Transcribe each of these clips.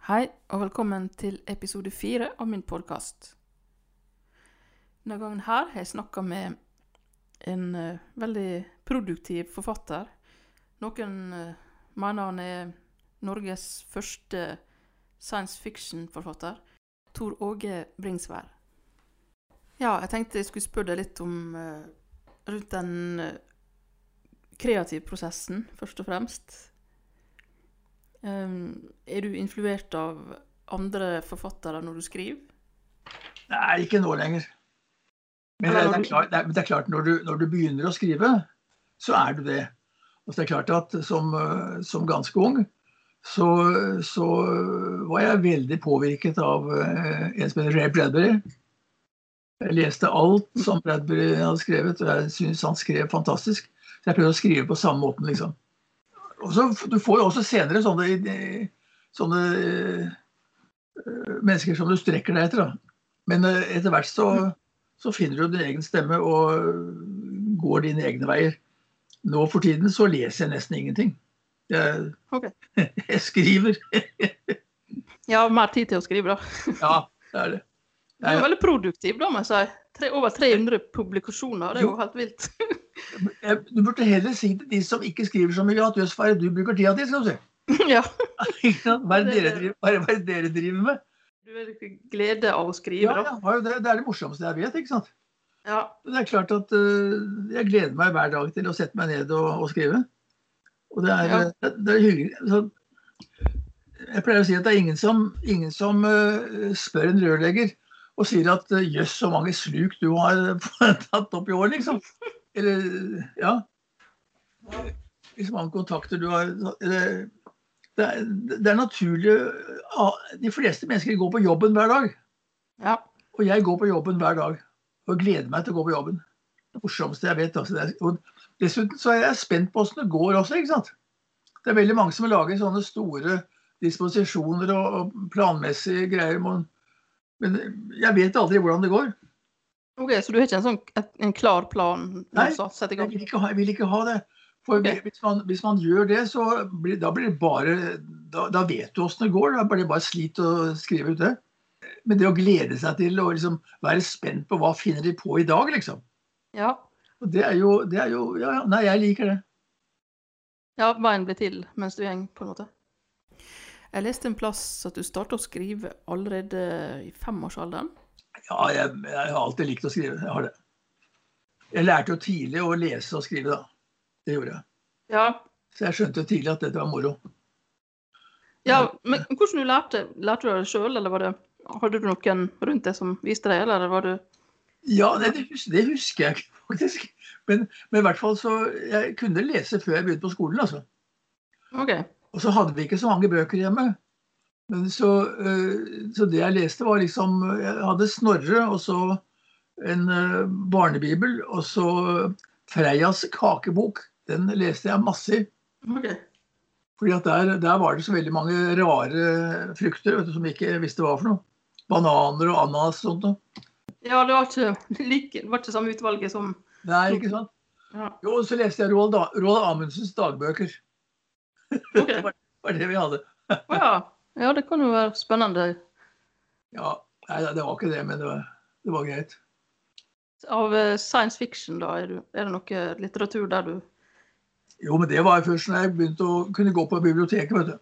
Hei, og velkommen til episode fire av min podkast. Denne gangen her har jeg snakka med en uh, veldig produktiv forfatter. Noen uh, mener han er Norges første science fiction-forfatter. Tor Åge Bringsvær. Ja, jeg tenkte jeg skulle spørre deg litt om uh, rundt den kreative prosessen, først og fremst. Um, er du influert av andre forfattere når du skriver? Nei, ikke nå lenger. Men det, er klart, det, er, det klart når, du, når du begynner å skrive, så er du det. Og det er klart at som, som ganske ung så, så var jeg veldig påvirket av eh, en som heter Ray Bradbury. Jeg leste alt som Bradbury hadde skrevet, og jeg syns han skrev fantastisk. Så jeg prøvde å skrive på samme måten, liksom. Og så, Du får jo også senere sånne, eh, sånne eh, mennesker som du strekker deg etter. da. Men eh, etter hvert så, så finner du din egen stemme og går dine egne veier. Nå for tiden så leser jeg nesten ingenting. Jeg, okay. jeg skriver. Ja, mer tid til å skrive, da. Ja, det er det. Du er veldig produktiv, da, må jeg si. Tre, over 300 publikasjoner, det er jo helt vilt. Du burde heller si til de som ikke skriver så mye, at jøss, hva er det du bruker tida til? skal du si. ja. Hva er det dere driver, hva er det- er dere driver med? Du ikke glede av å skrive, Ja, da. Ja, har det, det er det morsomste jeg vet. ikke sant? Ja. Det er klart at uh, Jeg gleder meg hver dag til å sette meg ned og, og skrive. Og det er, Ja. det, det er hyggelig. Så, jeg pleier å si at det er ingen som, ingen som uh, spør en rørlegger og sier at øh, jøss, så mange sluk du har tatt opp i år, liksom. Eller ja. Hvis mange kontakter du har eller, det, er, det er naturlig ah, De fleste mennesker går på jobben hver dag. ja. Og jeg går på jobben hver dag og gleder meg til å gå på jobben. Det morsomste jeg vet. Altså. Dessuten så er jeg spent på åssen det går også. ikke sant? Det er veldig mange som lager sånne store disposisjoner og, planmessige greier. Men, men jeg vet aldri hvordan det går. Ok, Så du har ikke en, sånn, en klar plan Nei, Jeg vil ha, jeg vil ikke ha det. For okay. hvis, man, hvis man gjør det, så blir, da blir det bare Da, da vet du åssen det går. Da blir det bare slit å skrive ut det. Men det å glede seg til å liksom være spent på hva finner de på i dag, liksom. Ja. Og det er jo, det er jo ja, ja, Nei, jeg liker det. ja, veien blir til mens du går, på en måte. Jeg leste en plass at du starta å skrive allerede i femårsalderen. Ja, jeg, jeg har alltid likt å skrive. Jeg har det. Jeg lærte jo tidlig å lese og skrive, da. Det gjorde jeg. Ja. Så jeg skjønte jo tidlig at dette var moro. ja men hvordan du lærte Lærte du det sjøl, eller var det, hadde du noen rundt deg som viste deg, eller var du Ja, det, det, husker jeg ikke, faktisk. Men, men i hvert fall så Jeg kunne lese før jeg begynte på skolen, altså. OK. Og så hadde vi ikke så mange bøker hjemme. Men så, eh, så det jeg leste, var liksom Jeg hadde Snorre, og så en eh, barnebibel, og så Freias kakebok. Den leste jeg masse i. Okay. Fordi at der, der var det så veldig mange rare frukter vet du, som vi ikke visste hva for noe. Bananer og ananas og sånt noe. Ja, det var ikke like, det var ikke samme utvalget som Nei, ikke sant? ja. Jo, og så leste jeg Roald, Roald Amundsens dagbøker. OK. Det var, det vi hadde. Ja. ja, det kan jo være spennende. Ja, Nei, det var ikke det, men det var, det var greit. Av eh, science fiction, da, er, du, er det noe litteratur der du Jo, men det var først når jeg begynte å kunne gå på biblioteket. vet du.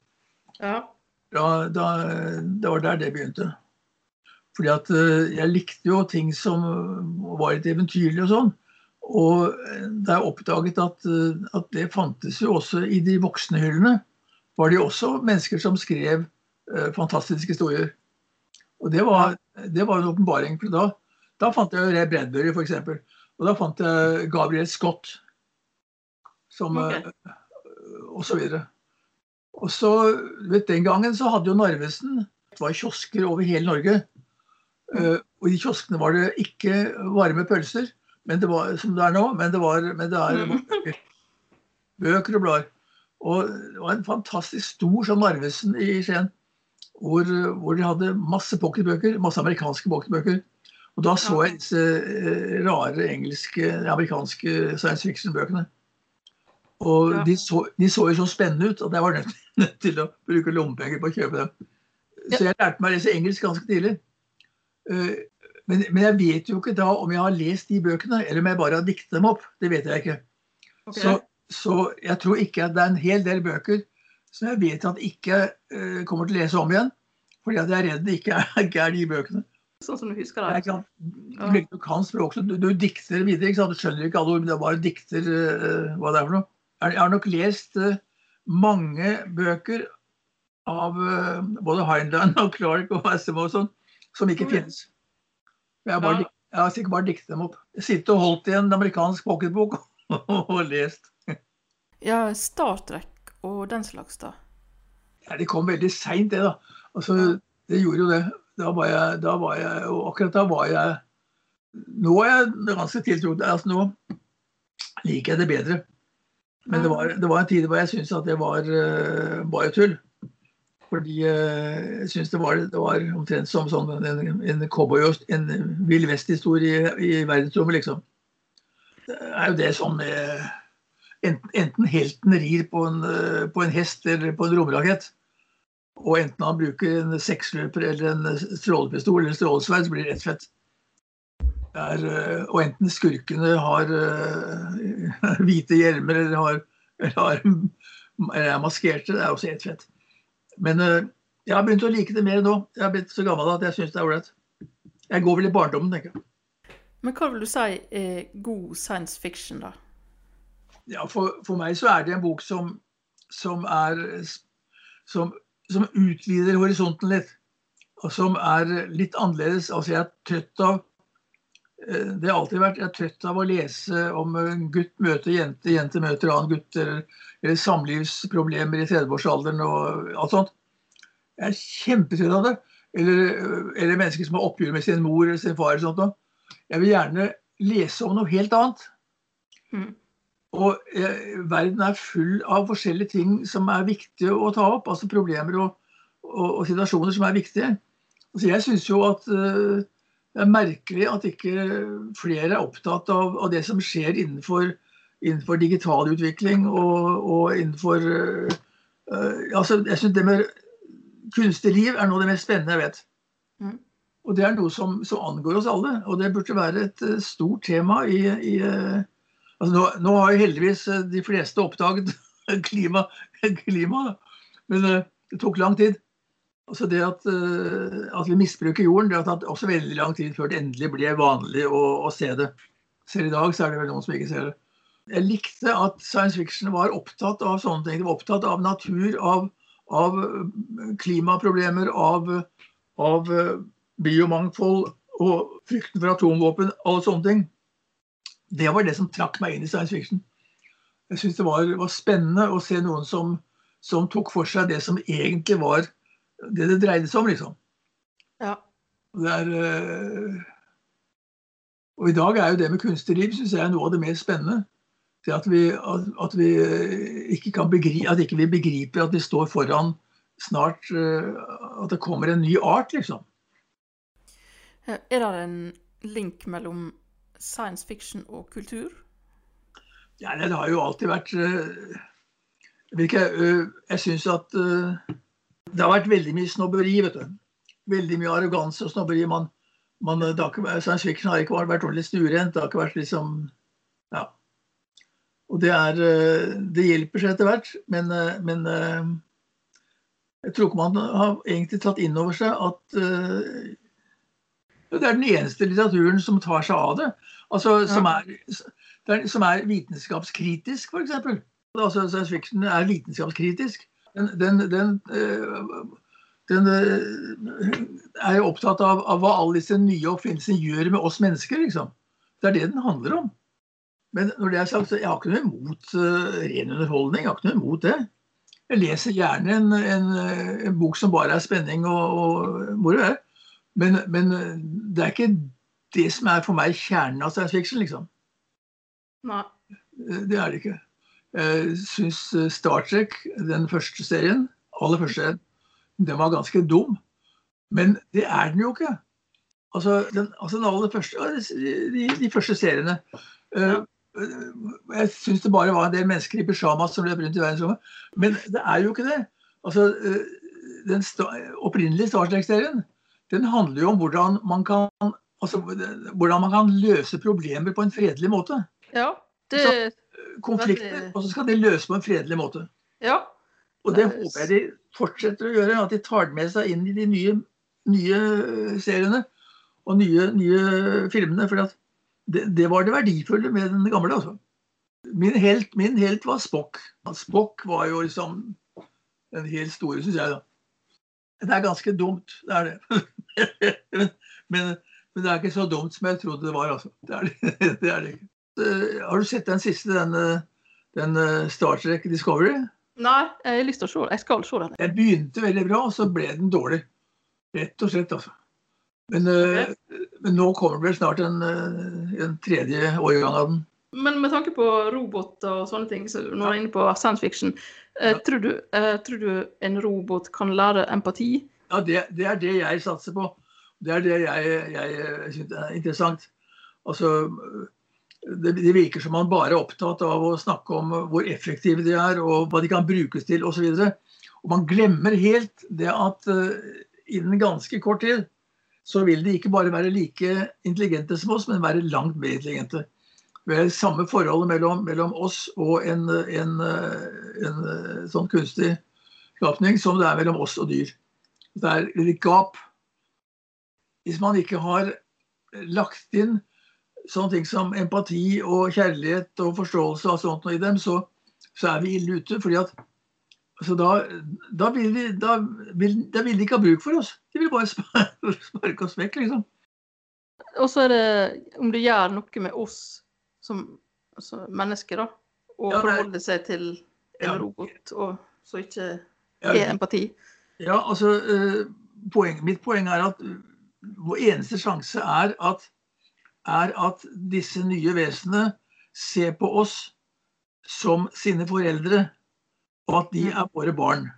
Ja. Da, da, det var der det begynte. Fordi at eh, jeg likte jo ting som var litt eventyrlige og sånn. Og det er oppdaget at, eh, at det fantes jo også i de voksne hyllene, var det jo også mennesker som skrev eh, fantastiske historier. Og det var, det var en åpenbaring. for Da, da fant jeg jo Ray Bradbury, f.eks. Og da fant jeg Gabriel Scott. Som, okay. eh, og så videre. Og så, du vet, Den gangen så hadde jo Narvesen det var kiosker over hele Norge. Uh, og i kioskene var det ikke varme pølser, det var, som det er nå, men det var men det er Mm. bøker. bøker og blader. Og det var en fantastisk stor sånn Narvesen i Skien, hvor, hvor de hadde masse pocketbøker, masse amerikanske pocketbøker. Og da så jeg disse eh, rare engelske, amerikanske science fiction-bøkene. Og Ja. de, så, de så jo så spennende ut at jeg var nødt, nødt til å bruke lommepenger på å kjøpe dem. så jeg lærte meg å lese engelsk ganske tidlig. Eh, men, men, jeg vet jo ikke da om jeg har lest de bøkene, eller om jeg bare har diktet dem opp. Det vet jeg ikke. Okay. Så, så, jeg tror ikke at det er en hel del bøker som jeg vet at ikke uh, kommer til å lese om igjen. Fordi at jeg er redd det ikke er, ikke er de bøkene. Sånn som du husker det? Kan, du, du kan språk, så du, du, dikter videre. ikke sant? Du skjønner ikke alle ord, men det er bare dikter uh, hva det er for noe. Jeg har nok lest uh, mange bøker av både Heinlein og Clark og Assimo og sånn, som ikke okay. finnes. Jeg har, bare, jeg har sikkert bare diktet dem opp. Jeg sitter og holdt i en amerikansk pocketbok og lest. Ja, Star Trek og den slags, da? Ja, Det kom veldig seint, det, da. Altså, det gjorde jo det. Da var jeg, da var jeg Og akkurat da var jeg Nå er jeg ganske tiltrodd. Altså, nå liker jeg det bedre. Men det var, det var en tid hvor jeg syntes at det var uh, bare tull. Fordi eh, jeg syns det, det, var omtrent som sånn en, en cowboy en vill vest-historie i, i verdensrommet, liksom. Det er jo det som med enten, enten helten rir på en, eh, på en, hest eller på en romrakett, og enten han bruker en seksløper eller en strålepistol eller strålesverd, så blir det rett fett. Er, eh, og enten skurkene har hvite hjelmer eller, har, eller, har, eller er maskerte, det er også helt fett. Men uh, jeg har begynt å like det mer nå. Jeg har blitt så gammel at jeg syns det er ålreit. Jeg går vel i barndommen, tenker jeg. Men hva vil du si er god science fiction, da? Ja, for, for meg så er det en bok som, som er som, som, utvider horisonten litt. Og som er litt annerledes. Altså, jeg er trøtt av eh, det har alltid vært, Jeg er trøtt av å lese om gutt møter jente, jente møter annen gutt, eller, eller samlivsproblemer i 30-årsalderen og alt sånt. Jeg er kjempetrøtt av det. Eller, eller, mennesker som har oppgjør med sin mor eller sin far. eller sånt. Jeg vil gjerne lese om noe helt annet. Mm. Og eh, verden er full av forskjellige ting som er viktige å ta opp. Altså problemer og, og, og situasjoner som er viktige. Altså jeg syns jo at uh, det er merkelig at ikke flere er opptatt av, av det som skjer innenfor, innenfor digital utvikling og, og innenfor uh, altså Jeg syns det med kunstig liv er noe av det mest spennende jeg vet. Mm. Og det er noe som, som, angår oss alle. Og det burde være et uh, stort tema i, i uh, altså nå, nå, har jo heldigvis de fleste oppdaget klima, klima men det tok lang tid. Altså det at, at, vi misbruker jorden, det har tatt også veldig lang tid før det endelig ble vanlig å, å se det. Selv i dag så er det vel noen som ikke ser det. Jeg likte at science fiction var opptatt av sånne ting. Det var opptatt av natur, av av eh, klimaproblemer, av, av eh, biomangfold og frykten for atomvåpen, alle sånne ting. Det var det som trakk meg inn i science fiction. Jeg syns det var, var, spennende å se noen som, som, tok for seg det som egentlig var det det dreide seg om, liksom. Ja. Det er, øh, og i dag er jo det med kunstig liv synes jeg noe av det mest spennende Det at vi, at vi eh, ikke kan begripe, at ikke vi begriper at vi står foran snart eh, At det kommer en ny art, liksom. Er det en link mellom science fiction og kultur? Ja, det har jo alltid vært eh, Jeg, jeg syns at det har vært veldig mye snobberi, vet du. Veldig mye arroganse og snobberi. Man, man, science fiction har ikke vært ordentlig stuerent. Det har ikke vært liksom Ja. Og det, er, eh, det hjelper seg etter hvert, men, eh, men, eh, jeg tror ikke man har egentlig tatt inn over seg at det er den eneste litteraturen som tar seg av det. Altså, som, er, som er vitenskapskritisk, f.eks. Altså, science fiction er vitenskapskritisk. Den, den, den, den er jo opptatt av, av, hva alle disse nye oppfinnelsene gjør med oss mennesker. Liksom. Det er det den handler om. Men når det er sagt, så jeg har ikke noe imot uh, ren underholdning. Jeg har ikke noe imot det. Jeg leser gjerne en, en, en bok som bare er spenning og, og moro. Men, men eh, det er ikke det som er for meg kjernen av science fiction, liksom. Nei. Eh, det er det ikke. Jeg syns Star Trek, den første serien, aller første, den var ganske dum. Men det er den jo ikke. Altså, den, altså den aller første, de, de første seriene. Eh, Jeg syns det bare var en del mennesker i pysjamas som løp rundt i verdensrommet. Men det er jo ikke det. Altså, eh, den sta, opprinnelige Star Trek-serien den handler jo om hvordan man kan altså, hvordan man kan løse problemer på en fredelig måte. Ja, det Konflikter, og så skal de løse på en fredelig måte. Ja. Og det håper jeg de fortsetter å gjøre. At de tar det med seg inn i de nye, nye seriene og nye, nye filmene. For det, det var det verdifulle med den gamle. Altså. Min, helt, min helt var Spock. Spock var jo liksom den helt store, syns jeg. da. Det er ganske dumt, det er det. men, men, men det er ikke så dumt som jeg trodde det var. Altså. Det er det, det, er det ikke. Eh, Har du sett den siste, den, eh, den eh, Star Trek Discovery? Nei, jeg har lyst til å se den. Jeg skal se den. Den begynte veldig bra, og så ble den dårlig. Rett og slett, altså. Men, okay. men nå kommer det vel snart en, en tredje årgang av den. Men med tanke på roboter og sånne ting, så når du er inne på science fiction, Ja. tror, du, tror du en robot kan lære empati? Ja, det, det er det jeg satser på. Det er det jeg, jeg syns er interessant. Altså, det, det virker som man bare er opptatt av å snakke om hvor effektive de er, og hva de kan brukes til osv. Og, og man glemmer helt det at uh, innen ganske kort tid så vil de ikke bare være like intelligente som oss, men være langt mer intelligente. Det er samme forholdet mellom, mellom oss og en, en, en, sånn kunstig skapning som det er mellom oss og dyr. Det er et gap. Hvis man ikke har lagt inn sånne ting som empati og kjærlighet og forståelse og sånt i dem, så, så er vi ille ute. fordi at så da, da, vil vi, da, vil, da vil de ikke ha bruk for oss. De vil bare sparke, sparke oss vekk, liksom. Og så er det om det gjør noe med oss som altså mennesker, da. Og Ja, forholde seg til en Ja. robot, og så ikke Ja, er empati. Ja, altså, eh, poeng, Mitt poeng er at eh, vår eneste sjanse er at, er at disse nye vesenene ser på oss som sine foreldre, og at de er våre barn.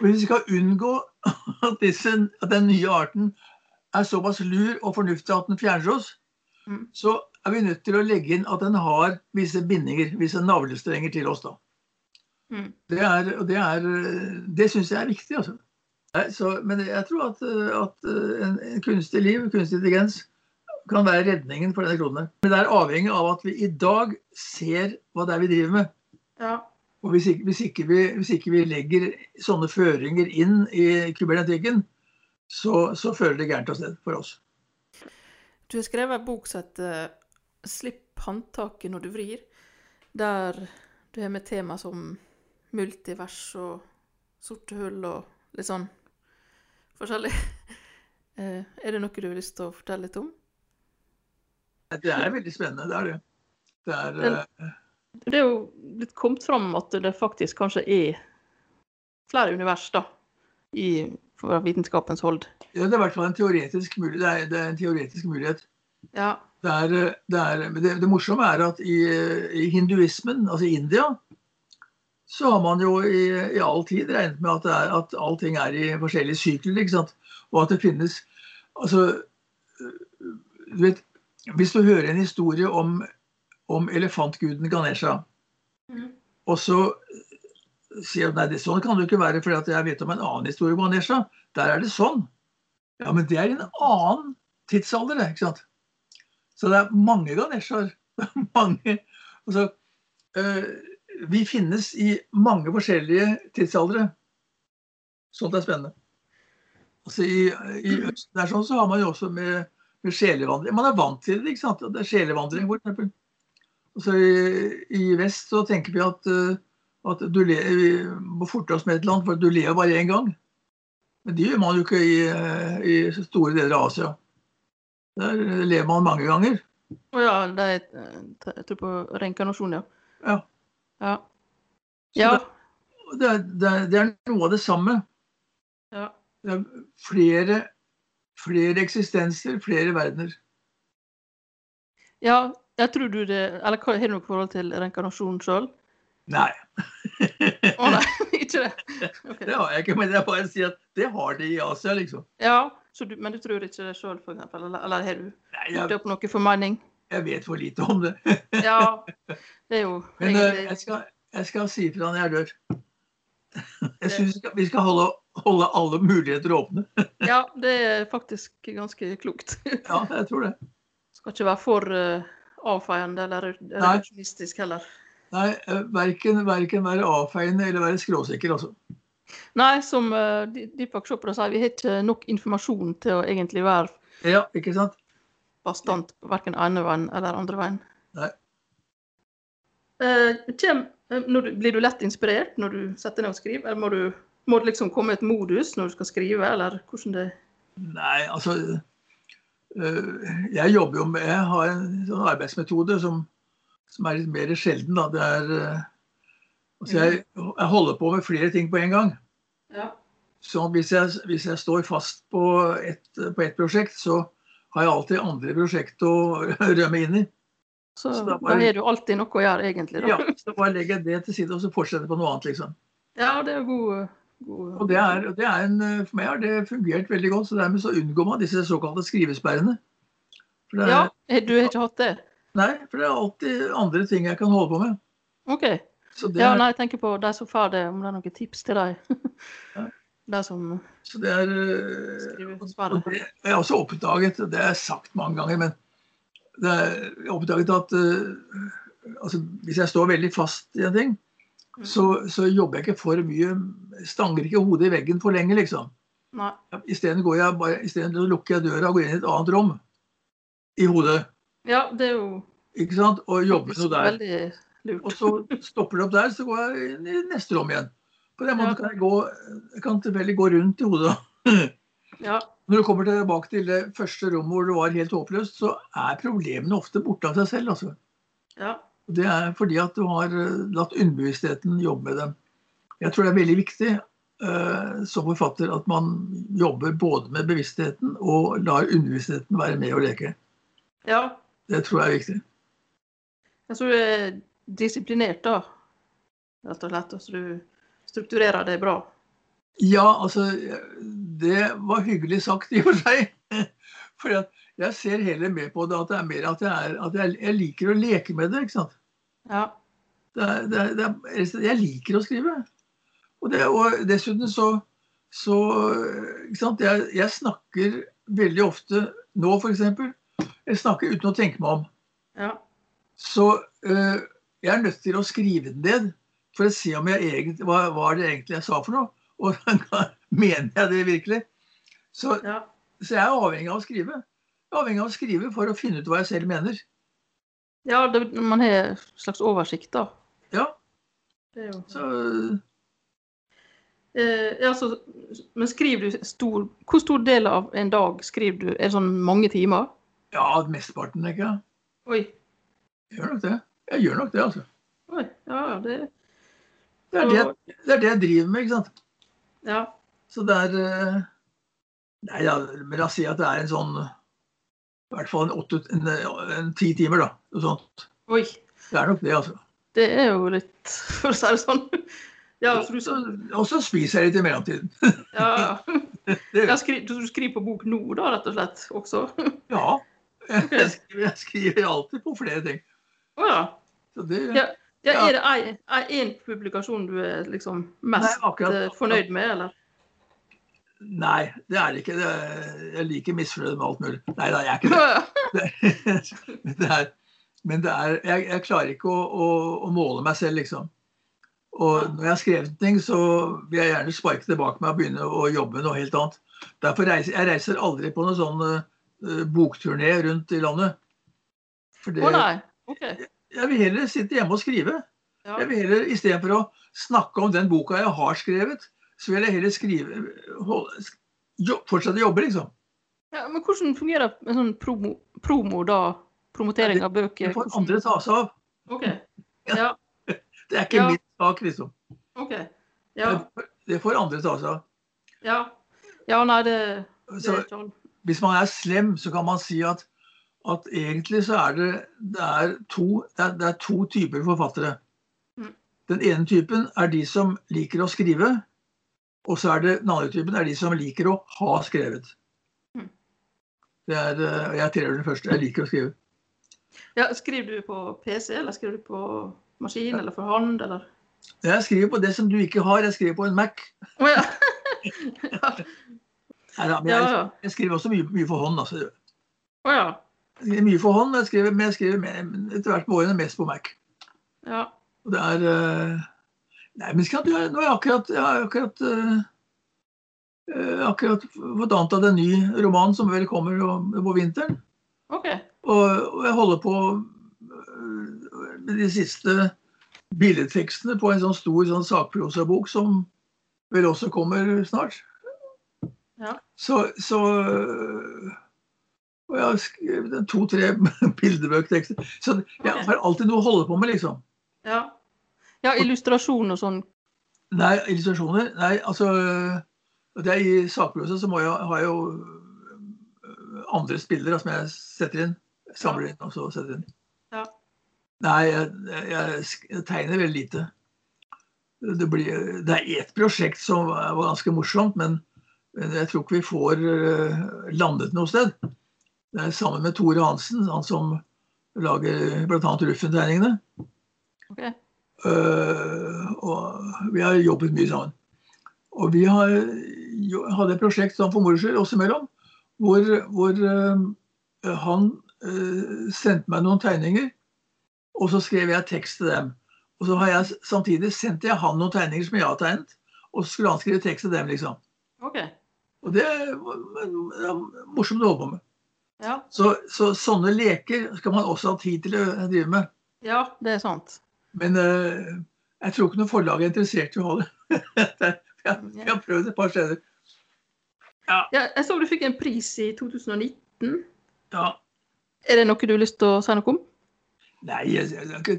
Og Hvis vi skal unngå at, disse, at den nye arten er såpass lur og fornuftig at den fjerner oss, Mm. så er vi nødt til å legge inn at den har visse bindinger, visse navlestrenger til oss. da. Mm. Det, er, det, er, det syns jeg er viktig. Altså. Så, men jeg tror at, at en, en kunstig liv, kunstig intelligens, kan være redningen for denne kloden. Men det er avhengig av at vi i dag ser hva det er vi driver med. Ja. Og hvis ikke, hvis ikke, vi, hvis ikke vi legger sånne føringer inn i kybernetikken, så, så føler det gærent av sted for oss. Du har skrevet en bok som heter 'Slipp håndtaket når du vrir', der du har med tema som multivers og sorte hull og litt sånn forskjellig. Eh, Er det noe du har lyst til å fortelle litt om? Det er veldig spennende, det er det. Det er, Den- eh, Det er jo blitt kommet fram at det faktisk kanskje er flere univers, da, i, fra vitenskapens hold. ja, det er i hvert fall en teoretisk mulighet. Det er, det er en teoretisk mulighet. Ja. Det, er, det, er, det, det morsomme er at i, i hinduismen, altså i India, så har man jo i, i all tid regnet med at, det er, at allting er i forskjellige sykler. ikke sant? Og at det finnes Altså, du vet Hvis du hører en historie om, om elefantguden Ganesha, mm. og så sier du nei, det, sånn kan det ikke være, for jeg vet om en annen historie om Ganesha. Der er det sånn. Ja, men det er i en annen tidsalder, det, ikke sant? Så det er mange Ganeshaer. Er mange altså, øh, Vi finnes i mange forskjellige tidsaldre. Sånt er spennende. Altså i, i Østen der sånn, så har man jo også med sjelevandring. Man er vant til det, ikke sant? Det er sjelevandring, for eksempel. Så i, i vest så tenker vi at, øh, at du le, vi må forte oss med et land, for du lever bare én gang. Men det gjør man jo ikke i, øh, i store deler av Asia. Der lever man mange ganger. Å ja, det er, eh, jeg tror på reinkarnasjon, ja. Ja. Ja. Ja. det- Det det er noe av det samme. ja. Det er flere, flere eksistenser, flere verdener. ja. Jeg tror du det Eller har du noe forhold til reinkarnasjon sjøl? Nei, Å nei, ikke det? Okay. det har jeg ikke. Men jeg bare sier at det har de i Asia, liksom. Ja, så du, men du tror ikke det sjøl, eksempel? Eller, eller har du Nei, gjort jeg, opp noe formening? jeg vet for lite om det. Ja, det er jo Men eh, jeg skal, jeg skal si ifra når jeg dør. Jeg syns vi skal holde holde alle muligheter åpne. Ja, det er faktisk ganske klokt. Ja, jeg tror det. Skal ikke være for uh, avfeiende eller reduksjonistisk heller. Nei, eh, verken, verken være avfeiende eller være skråsikker, altså. Nei, som uh, Deepak Chopra sier, vi har ikke nok informasjon til å egentlig være Ja, ikke sant? bastant verken ene veien eller andre veien. Nei. Uh, kjem, når du, blir du lett inspirert når du setter ned og skriver, eller må du, må det liksom komme et modus når du skal skrive, eller hvordan det Nei, altså Jeg jobber jo med Jeg har en sånn arbeidsmetode som som er litt mer sjelden. Da. Det er, altså jeg, jeg, holder på med flere ting på en gang. Ja. Så hvis jeg, hvis jeg står fast på ett et prosjekt, så har jeg alltid andre prosjekt å rømme inn i. Så, så da, bare, da har du alltid noe å gjøre, egentlig? Da. Ja, så bare legger jeg det til side og så fortsetter på noe annet, liksom. Ja, det er god, god Og det er, det er en, For meg har det fungert veldig godt. så Dermed så unngår man disse såkalte skrivesperrene. Er, ja, du har ikke hatt det? Nei, for det er alltid andre ting jeg kan holde på med. OK. ja, nei, jeg tenker på de som får det, om det er noen tips til deg. ja. De som Så det er og det, Jeg har også oppdaget, det har jeg sagt mange ganger, men det er, jeg har oppdaget at uh, altså, hvis jeg står veldig fast i en ting. Så, så, jobber jeg ikke for mye. Stanger ikke hodet i veggen for lenge, liksom. Isteden lukker jeg døra og går inn i et annet rom i hodet. Ja, det er jo Ikke sant? Og jobber noe der. Veldig lurt. Og så stopper det opp der, så går jeg inn i neste rom igjen. På den måten kan jeg gå, jeg kan tilfeldig gå rundt i hodet. ja. Når du kommer tilbake til det første rommet hvor det var helt håpløst, så er problemene ofte borte av seg selv. Altså. Ja. Det er fordi at du har eh, latt underbevisstheten jobbe med dem. Jeg tror det er veldig viktig uh, som forfatter at man jobber både med bevisstheten og lar underbevisstheten være med og leke. Ja, det tror jeg er viktig. Jeg tror du er disiplinert, da. Rett og slett. Så du strukturerer det bra. Ja, altså Det var hyggelig sagt i og for seg. For jeg ser heller med på det at det er mer at, jeg, er, at jeg, jeg, liker å leke med det. ikke sant? Ja. Det er, det er, jeg liker å skrive. Og, og dessuten så, så? Jeg, jeg snakker veldig ofte nå, f.eks. Jeg snakker uten å tenke meg om. Ja. Så uh, jeg er nødt til å skrive den ned for å se om jeg egentlig, hva, hva det egentlig jeg sa for noe. Og mener jeg det virkelig? Så, ja. så, jeg er avhengig av å skrive. Jeg avhengig av å skrive for å finne ut hva jeg selv mener. Ja, det, man har en slags oversikt, da. Ja. Det er jo... Så Eh, ja, så, men skriver du stor Hvor stor del av en dag skriver du? Er det sånn mange timer? Ja, mesteparten, ikke Oi. Jeg gjør nok det. Jeg gjør nok det, altså. Oi, ja, det... Det er det, det er det, jeg driver med, ikke sant. Ja. Så det er eh, Nei, ja, men la oss si at det er en sånn I hvert fall en, åtte, en, en ti timer, da. Noe sånt. Oi. Det er nok det, altså. Det er jo litt For å si det sånn. Ja, for. Og så spiser jeg litt i mellomtiden. ja, ja. Skriver, du skriver på bok nå, da, rett og slett? Også? ja. Jeg skriver, jeg skriver, alltid på flere ting. Å ja. Det, ja. ja. Er det én publikasjon du er liksom mest Nei, akkurat, eh, fornøyd med, eller? Nei, det er det ikke. Det er, jeg liker misfornøyd med alt mulig. Nei da, jeg er ikke det. det, det er, men det er, jeg, jeg klarer ikke å, å, å, måle meg selv, liksom. Og når jeg har skrevet ting, så vil jeg gjerne sparke tilbake med å begynne å jobbe med noe helt annet. Derfor reiser jeg reiser aldri på noen sånn uh, bokturné rundt i landet. For det, oh, nei. Okay. Jeg, jeg vil heller sitte hjemme og skrive. Ja. Jeg vil heller, Istedenfor å snakke om den boka jeg har skrevet, så vil jeg heller skrive holde, jo, Fortsette å jobbe, liksom. Ja, men hvordan fungerer en sånn promo, promo da? Promotering av bøker? Det får andre ta seg av. Ok, ja. Det er ikke ja. min sak, liksom. Ok, ja. Det får andre ta seg av. Ja. ja, nei, det, det så, Hvis man er slem, så kan man si at, at egentlig så er det, det, er to, det, er, det er to typer forfattere. Mm. Den ene typen er de som liker å skrive. Og så er det den andre typen er de som liker å ha skrevet. Mm. Det er, eh, jeg tilhører den første. Jeg liker å skrive. Ja, Skriver du på PC, eller skriver du på maskin, eller for hånd, eller? Jeg skriver på det som du ikke har. Jeg skriver på en Mac. Oh, ja. ja. da, men jeg, jeg skriver også mye, mye for hånd. Altså. Oh, ja. Jeg skriver mye for hånd, men jeg skriver, men jeg skriver med- etter hvert med årene mest på Mac. Ja. Og det er eh, Nei, men skal, nå har jeg akkurat, jeg har akkurat, uh, eh, akkurat fått antatt en ny roman som vel kommer på vinteren. OK. Og, og jeg holder på øh, med de siste billedtekstene på en sånn stor sånn sakprosabok som vel også kommer snart. Ja. Så, så Og jeg har skrevet to-tre bildebøktekster. Så jeg har alltid noe å holde på med, liksom. Ja. Ja, illustrasjon og sånn. Nei, illustrasjoner Nei, altså øh, det er I sakprosa så må jeg, har jeg jo øh, andre spillere som jeg setter inn. Samler inn og så setter inn. Ja. Nei, jeg, jeg, jeg tegner veldig lite. Det, blir, det er ett prosjekt som var ganske morsomt, men, men jeg tror ikke vi får øh, landet noe sted. Det er sammen med Tore Hansen, han som lager bl.a. Ruffen-tegningene. OK. Øh, og vi har jobbet mye sammen. Og vi har hadde et prosjekt sånn for moro skyld oss imellom, hvor, hvor øh, han øh, sendte meg noen tegninger, og så skrev jeg tekst til dem. Og så har jeg samtidig sendte jeg han noen tegninger som jeg har tegnet, og så skulle han skrive tekst til dem, liksom. Okay. Og det er morsomt å holde på med. Ja. Så, så sånne leker skal man også ha tid til å drive med. ja, det er sant. Men uh, jeg tror ikke noe forlag er interessert i å ha det. Vi har prøvd et par steder. Ja, jeg så du fikk en pris i 2019. Ja. Er det noe du har lyst til å si noe om? Nei, det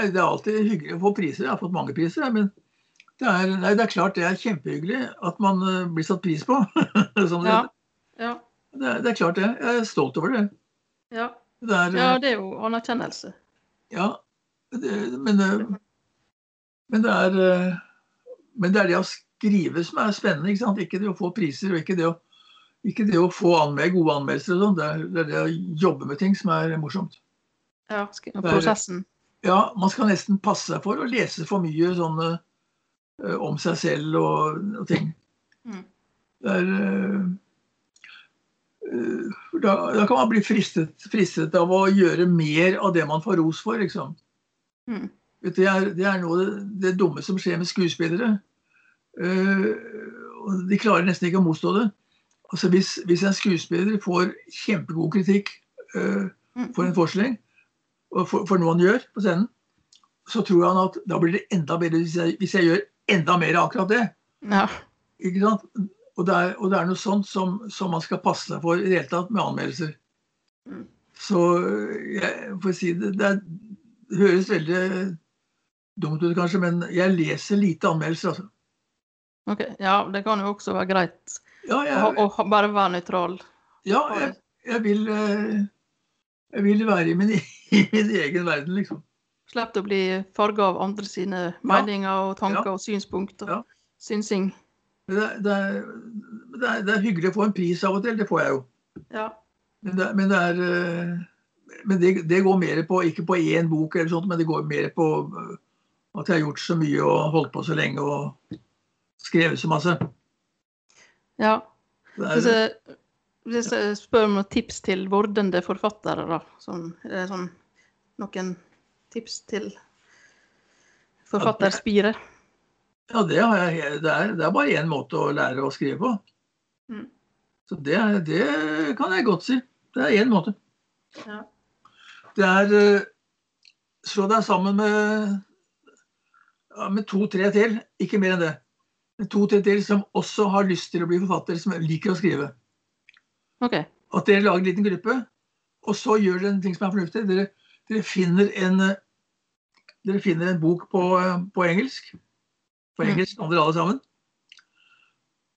er det alltid hyggelig å få priser. Jeg har fått mange priser. Men det er, nei, det er klart det er kjempehyggelig at man øh, blir satt pris på. Som det, Ja. Ja. det, det er klart det. Jeg er stolt over det. Ja, det, er, ja øh, det er jo anerkjennelse. ja men, øh, men det er øh, Men det er det å skrive som er spennende. Ikke? Ikke det å få priser, og ikke det å, ikke det å få anmeld, gode anmeldelser. og sånn. Det, er- det er det å jobbe med ting som er morsomt. Ja, prosessen. Ja, man skal nesten passe seg for å lese for mye sånne eh, om seg selv og, og ting. Mm. Er, eh, eh, da, da kan man bli fristet, fristet av å gjøre mer av det man får ros for, liksom. Mm. Det er, det er noe det, dumme som skjer med skuespillere. Uh, og de klarer nesten ikke å motstå det. Altså hvis, hvis en skuespiller får kjempegod kritikk eh, Mm. for en forestilling, og for, for noe han gjør på scenen, så tror han at da blir det enda bedre hvis jeg, hvis jeg gjør enda mer akkurat det. Ja. Ikke sant? Og det er, og det er noe sånt som, som man skal passe seg for i det hele tatt med anmeldelser. Mm. Så jeg får si det, det, er, det høres veldig dumt ut kanskje, men jeg leser lite anmeldelser. Altså. Ok, ja, det kan jo også være greit Ja, jeg, å å, bare være nøytral. ja jeg, jeg, vil, eh, jeg vil være i min, i min egen verden, liksom. Slipp å bli farga av andre sine meninger og tanker Ja. og synspunkt og Ja. synsing. Det, det, er, det, er, det er hyggelig å få en pris av og til, det får jeg jo. Ja. Men det, men det er eh, Men det, det går mer på Ikke på én bok, eller sånt, men det går mer på eh, at jeg har gjort så mye og holdt på så lenge og skrevet så masse. ja. Hvis jeg, hvis jeg spør om noen tips til vordende forfattere, da, som er det sånn noen tips til forfatterspiret? ja, det, har jeg, det, er, det er bare én måte å lære å skrive på. Mm. Så det, det kan jeg godt si. Det er én måte. Ja. Det er eh, Slå deg sammen med, ja, med to-tre til, ikke mer enn det. To-tre til som også har lyst til å bli forfatter, som liker å skrive. Okay. At dere lager en liten gruppe, og så gjør dere en ting som er fornuftig. Dere, dere, finner, en, dere finner en bok på, eh, på engelsk. På Mm. engelsk kan dere alle sammen.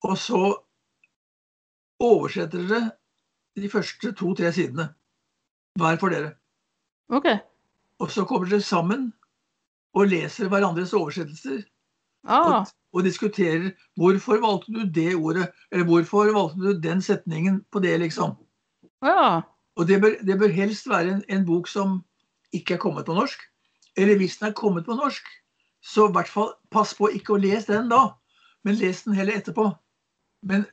Og så oversetter dere de første to-tre sidene. Hver for dere. Ok. Og så kommer dere sammen og leser hverandres oversettelser. Ah, Og, og diskuterer hvorfor valgte du det ordet, eller hvorfor valgte du den setningen på det, liksom. ja. Og det bør, det bør helst være en, en bok som ikke er kommet på norsk. Eller hvis den er kommet på norsk, så i hvert fall pass på ikke å lese den da, men les den heller etterpå. Men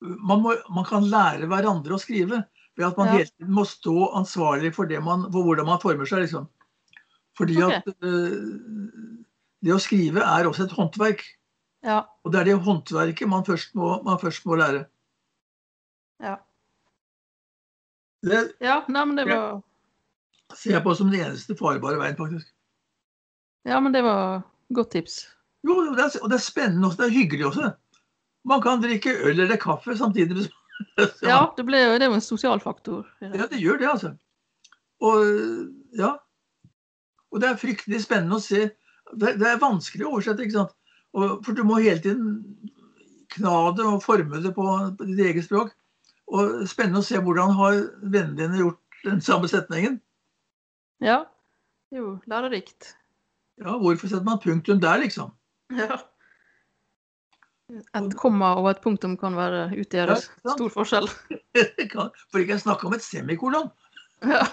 man, må, man kan lære hverandre å skrive ved at man Ja. hele tiden må stå ansvarlig for, det man, for hvordan man former seg. liksom. Fordi okay. at uh, det å skrive er også et håndverk. Ja. Og det er det håndverket man først må, man først må lære. Ja. Det ja. Nei, men det var... var ser jeg på som den eneste farbare veien, faktisk. Ja, men det var godt tips. Jo, det er, og det er spennende også. Det er hyggelig også. Man kan drikke øl eller kaffe samtidig. Ja, det ble det er jo en sosial faktor. Ja, det gjør det, altså. Og ja. Og det er fryktelig spennende å se. Det, det er vanskelig å oversette, ikke sant. Og, for du må hele tiden kna det og forme det på, på ditt eget språk. Og spennende å se hvordan har vennene dine gjort den samme setningen. Ja. Jo lærerikt. Ja, hvorfor setter man punktum der, liksom? Ja. Et komma og et punktum kan være utgjøre Ja, stor forskjell. For ikke å snakke om et semikolon, Ja.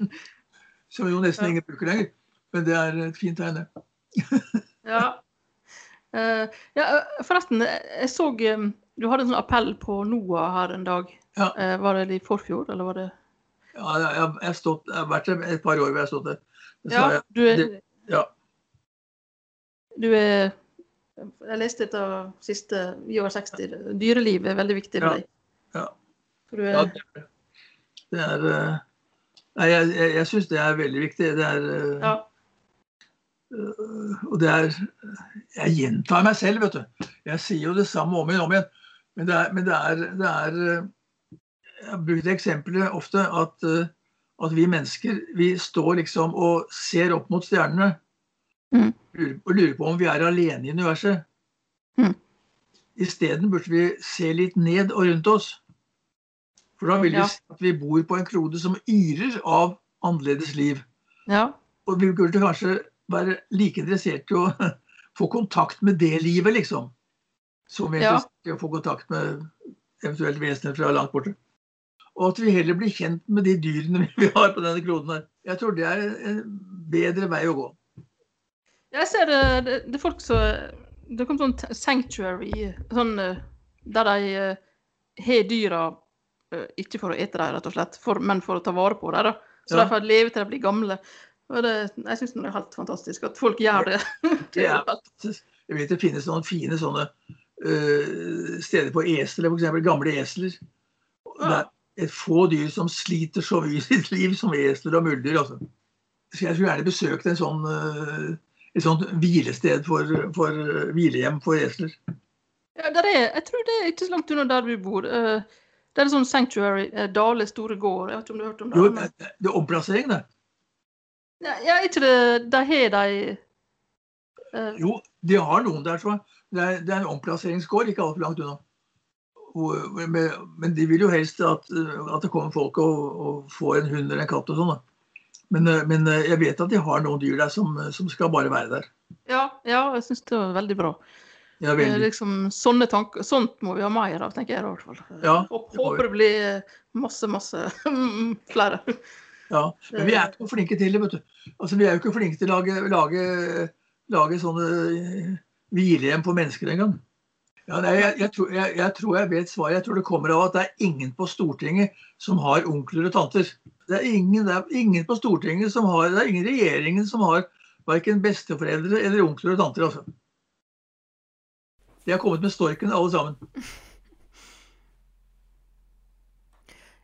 som jo nesten Ja. ingen bruker lenger. Men det er et fint tegn, det. Ja. Uh, ja, eh, forresten, jeg jeg så eh, du hadde en sånn appell på NOAH her en dag. Ja. Uh, var det i forfjor, eller var det Ja, jeg, jeg, har stått, jeg har vært der et par år hvor jeg har stått der. Det Ja, jeg. du er, det- ja. du er Jeg leste et av siste Vi over 60. Dyreliv er veldig viktig for deg. Ja. Er, Ja, det er eh, Nei, jeg, jeg, jeg syns det er veldig viktig. Det er eh, ja. eh, Og det er Jeg gjentar meg selv, vet du. Jeg sier jo det samme om igjen og om igjen. Men det er, men det er, det er Jeg har brukt eksempelet ofte at, at vi mennesker vi står liksom og ser opp mot stjernene. Lurer, og lurer på om vi er alene i universet. Mm. Isteden burde vi se litt ned og rundt oss. For da vil vi Ja. se at vi bor på en klode som yrer av annerledes liv. ja. Og vi burde kanskje være like interessert i å få kontakt med det livet, liksom. Som vi er interessert i å få kontakt med eventuelt vesener fra langt borte. Og at vi heller blir kjent med de dyrene vi har på denne kloden her. Jeg tror det er en bedre vei å gå. Jeg ser det, det, det er folk som Det kom sånn sanctuary sånn, eh, der de eh, har dyra eh, ikke for å ete dem, rett og slett, for, men for å ta vare på dem. da. Så Ja. de får leve til de blir gamle. Og det, jeg syns det er helt fantastisk at folk gjør det. Det er. Jeg vet det finnes noen fine sånne uh, steder på esler, f.eks. gamle esler. Det er et få dyr som sliter så mye i sitt liv som esler og muldyr. Altså. Så jeg skulle gjerne besøkt en sånn, øh, et sånt hvilested for, for øh, hvilehjem for esler. Ja, der er, jeg tror det er ikke så langt unna der du bor. Eh, det er sånn sanctuary, eh, Dale store gård. Jeg vet ikke om du har hørt om det? Jo, men- det, er omplassering, det. Ja, ja, ikke det Der har de eh, Jo, de har noen der, jeg. Det er, det er en omplasseringsgård ikke altfor langt unna. Men de vil jo helst at, at det kommer folk og, og får en hund eller en katt og sånn. da. Men, øh, men øh, jeg vet at de har noen dyr der som, som skal bare være der. Ja, ja jeg syns det var veldig bra. Ja, Eh, veldig. liksom, sånne tanker, sånt må vi ha mer av, tenker jeg. i hvert fall. Ja. Håper det blir masse, masse flere. Ja. Men vi er ikke flinke til det, vet du. Altså, vi er jo ikke flinke til å lage, lage, lage sånne hvilehjem for mennesker engang. Ja, nei, jeg, jeg, tror, jeg, jeg tror jeg vet svaret. Jeg tror det kommer av at det er ingen på Stortinget som har onkler og tanter. Det er ingen, det er ingen på Stortinget som har, det er ingen i regjeringen som har verken besteforeldre eller onkler og tanter. Altså. De har kommet med storken, alle sammen.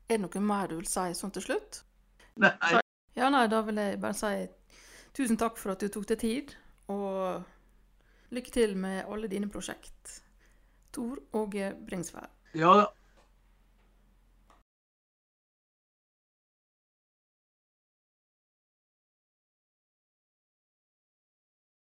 Er det noe mer du vil si sånn til slutt? Nei, Ja, nei, da vil jeg bare si tusen takk for at du tok deg tid, og lykke til med alle dine prosjekt. Tor Åge Bringsvær. ja,